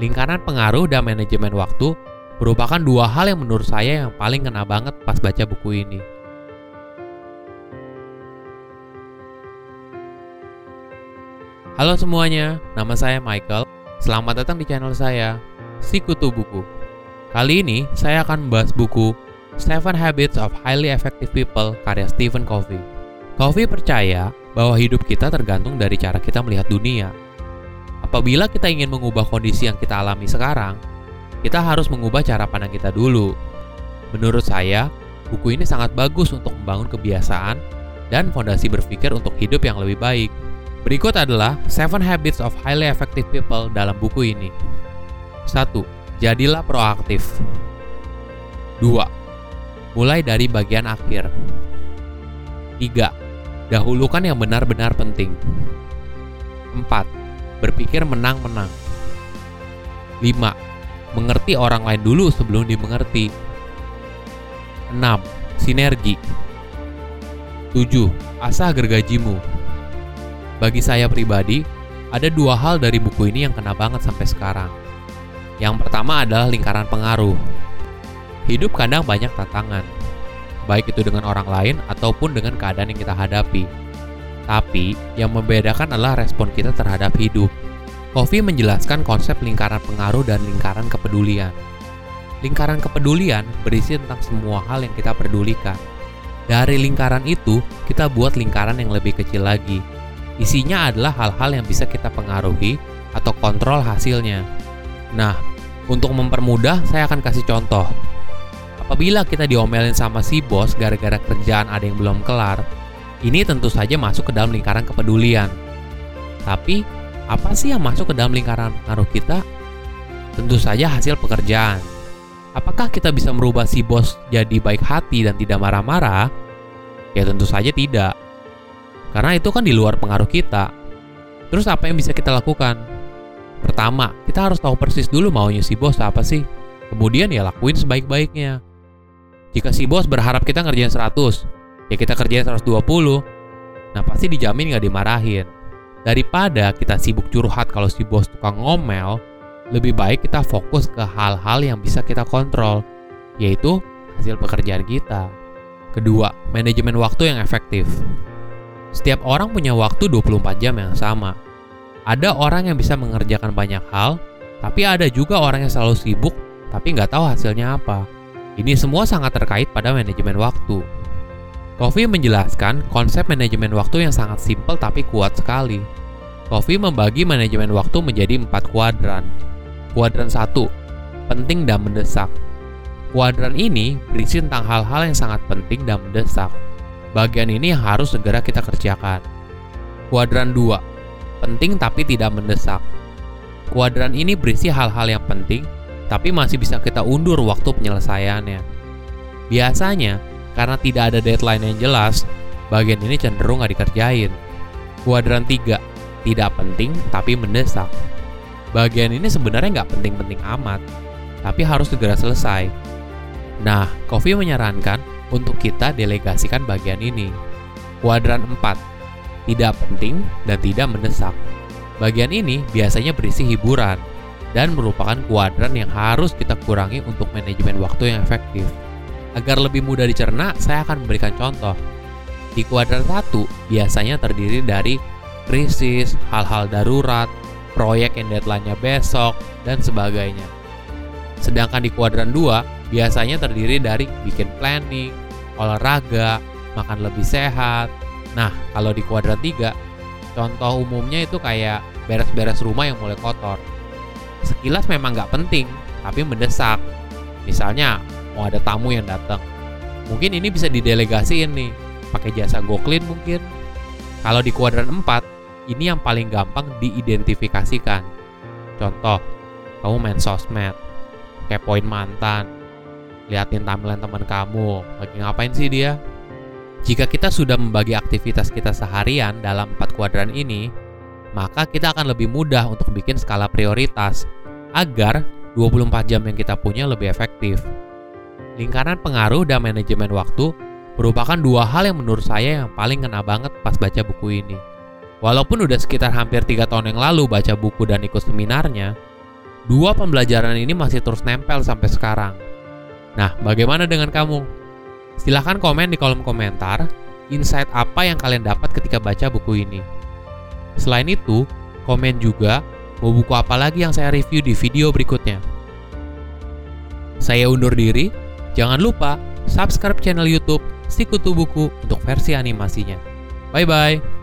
Lingkaran pengaruh dan manajemen waktu merupakan dua hal yang menurut saya yang paling kena banget pas baca buku ini. Halo semuanya, nama saya Michael. Selamat datang di channel saya, Sikutu Buku. Kali ini saya akan membahas buku Seven Habits of Highly Effective People karya Stephen Covey. Covey percaya bahwa hidup kita tergantung dari cara kita melihat dunia. Apabila kita ingin mengubah kondisi yang kita alami sekarang, kita harus mengubah cara pandang kita dulu. Menurut saya, buku ini sangat bagus untuk membangun kebiasaan dan fondasi berpikir untuk hidup yang lebih baik. Berikut adalah 7 Habits of Highly Effective People dalam buku ini. 1. Jadilah proaktif. 2. Mulai dari bagian akhir. 3. Dahulukan yang benar-benar penting. 4 berpikir menang-menang. 5. Mengerti orang lain dulu sebelum dimengerti. 6. Sinergi. 7. Asah gergajimu. Bagi saya pribadi, ada dua hal dari buku ini yang kena banget sampai sekarang. Yang pertama adalah lingkaran pengaruh. Hidup kadang banyak tantangan, baik itu dengan orang lain ataupun dengan keadaan yang kita hadapi. Tapi, yang membedakan adalah respon kita terhadap hidup. Kofi menjelaskan konsep lingkaran pengaruh dan lingkaran kepedulian. Lingkaran kepedulian berisi tentang semua hal yang kita pedulikan. Dari lingkaran itu, kita buat lingkaran yang lebih kecil lagi. Isinya adalah hal-hal yang bisa kita pengaruhi atau kontrol hasilnya. Nah, untuk mempermudah, saya akan kasih contoh. Apabila kita diomelin sama si bos gara-gara kerjaan ada yang belum kelar, ini tentu saja masuk ke dalam lingkaran kepedulian. Tapi, apa sih yang masuk ke dalam lingkaran pengaruh kita? Tentu saja hasil pekerjaan. Apakah kita bisa merubah si bos jadi baik hati dan tidak marah-marah? Ya tentu saja tidak. Karena itu kan di luar pengaruh kita. Terus apa yang bisa kita lakukan? Pertama, kita harus tahu persis dulu maunya si bos apa sih. Kemudian ya lakuin sebaik-baiknya. Jika si bos berharap kita ngerjain 100, ya kita kerjain 120 nah pasti dijamin nggak dimarahin. Daripada kita sibuk curhat kalau si bos tukang ngomel lebih baik kita fokus ke hal-hal yang bisa kita kontrol yaitu hasil pekerjaan kita. Kedua manajemen waktu yang efektif. Setiap orang punya waktu 24 jam yang sama. Ada orang yang bisa mengerjakan banyak hal tapi ada juga orang yang selalu sibuk tapi nggak tahu hasilnya apa. Ini semua sangat terkait pada manajemen waktu. Kofi menjelaskan konsep manajemen waktu yang sangat simpel tapi kuat sekali. Kofi membagi manajemen waktu menjadi empat kuadran. Kuadran satu, penting dan mendesak. Kuadran ini berisi tentang hal-hal yang sangat penting dan mendesak. Bagian ini harus segera kita kerjakan. Kuadran 2, penting tapi tidak mendesak. Kuadran ini berisi hal-hal yang penting, tapi masih bisa kita undur waktu penyelesaiannya. Biasanya, karena tidak ada deadline yang jelas, bagian ini cenderung nggak dikerjain. Kuadran 3, tidak penting tapi mendesak. Bagian ini sebenarnya nggak penting-penting amat, tapi harus segera selesai. Nah, Kofi menyarankan untuk kita delegasikan bagian ini. Kuadran 4, tidak penting dan tidak mendesak. Bagian ini biasanya berisi hiburan dan merupakan kuadran yang harus kita kurangi untuk manajemen waktu yang efektif. Agar lebih mudah dicerna, saya akan memberikan contoh. Di kuadran 1 biasanya terdiri dari krisis, hal-hal darurat, proyek yang deadline-nya besok, dan sebagainya. Sedangkan di kuadran 2 biasanya terdiri dari bikin planning, olahraga, makan lebih sehat. Nah, kalau di kuadran 3, contoh umumnya itu kayak beres-beres rumah yang mulai kotor. Sekilas memang nggak penting, tapi mendesak. Misalnya, mau ada tamu yang datang. Mungkin ini bisa didelegasiin nih, pakai jasa GoClean mungkin. Kalau di kuadran 4, ini yang paling gampang diidentifikasikan. Contoh, kamu main sosmed, kepoin mantan, liatin tampilan teman kamu, lagi ngapain sih dia? Jika kita sudah membagi aktivitas kita seharian dalam empat kuadran ini, maka kita akan lebih mudah untuk bikin skala prioritas agar 24 jam yang kita punya lebih efektif. Lingkaran pengaruh dan manajemen waktu merupakan dua hal yang menurut saya yang paling kena banget pas baca buku ini. Walaupun udah sekitar hampir tiga tahun yang lalu baca buku dan ikut seminarnya, Dua pembelajaran ini masih terus nempel sampai sekarang. Nah, bagaimana dengan kamu? Silahkan komen di kolom komentar insight apa yang kalian dapat ketika baca buku ini. Selain itu, komen juga mau buku apa lagi yang saya review di video berikutnya. Saya undur diri, jangan lupa subscribe channel YouTube Sikutu Buku untuk versi animasinya. Bye bye.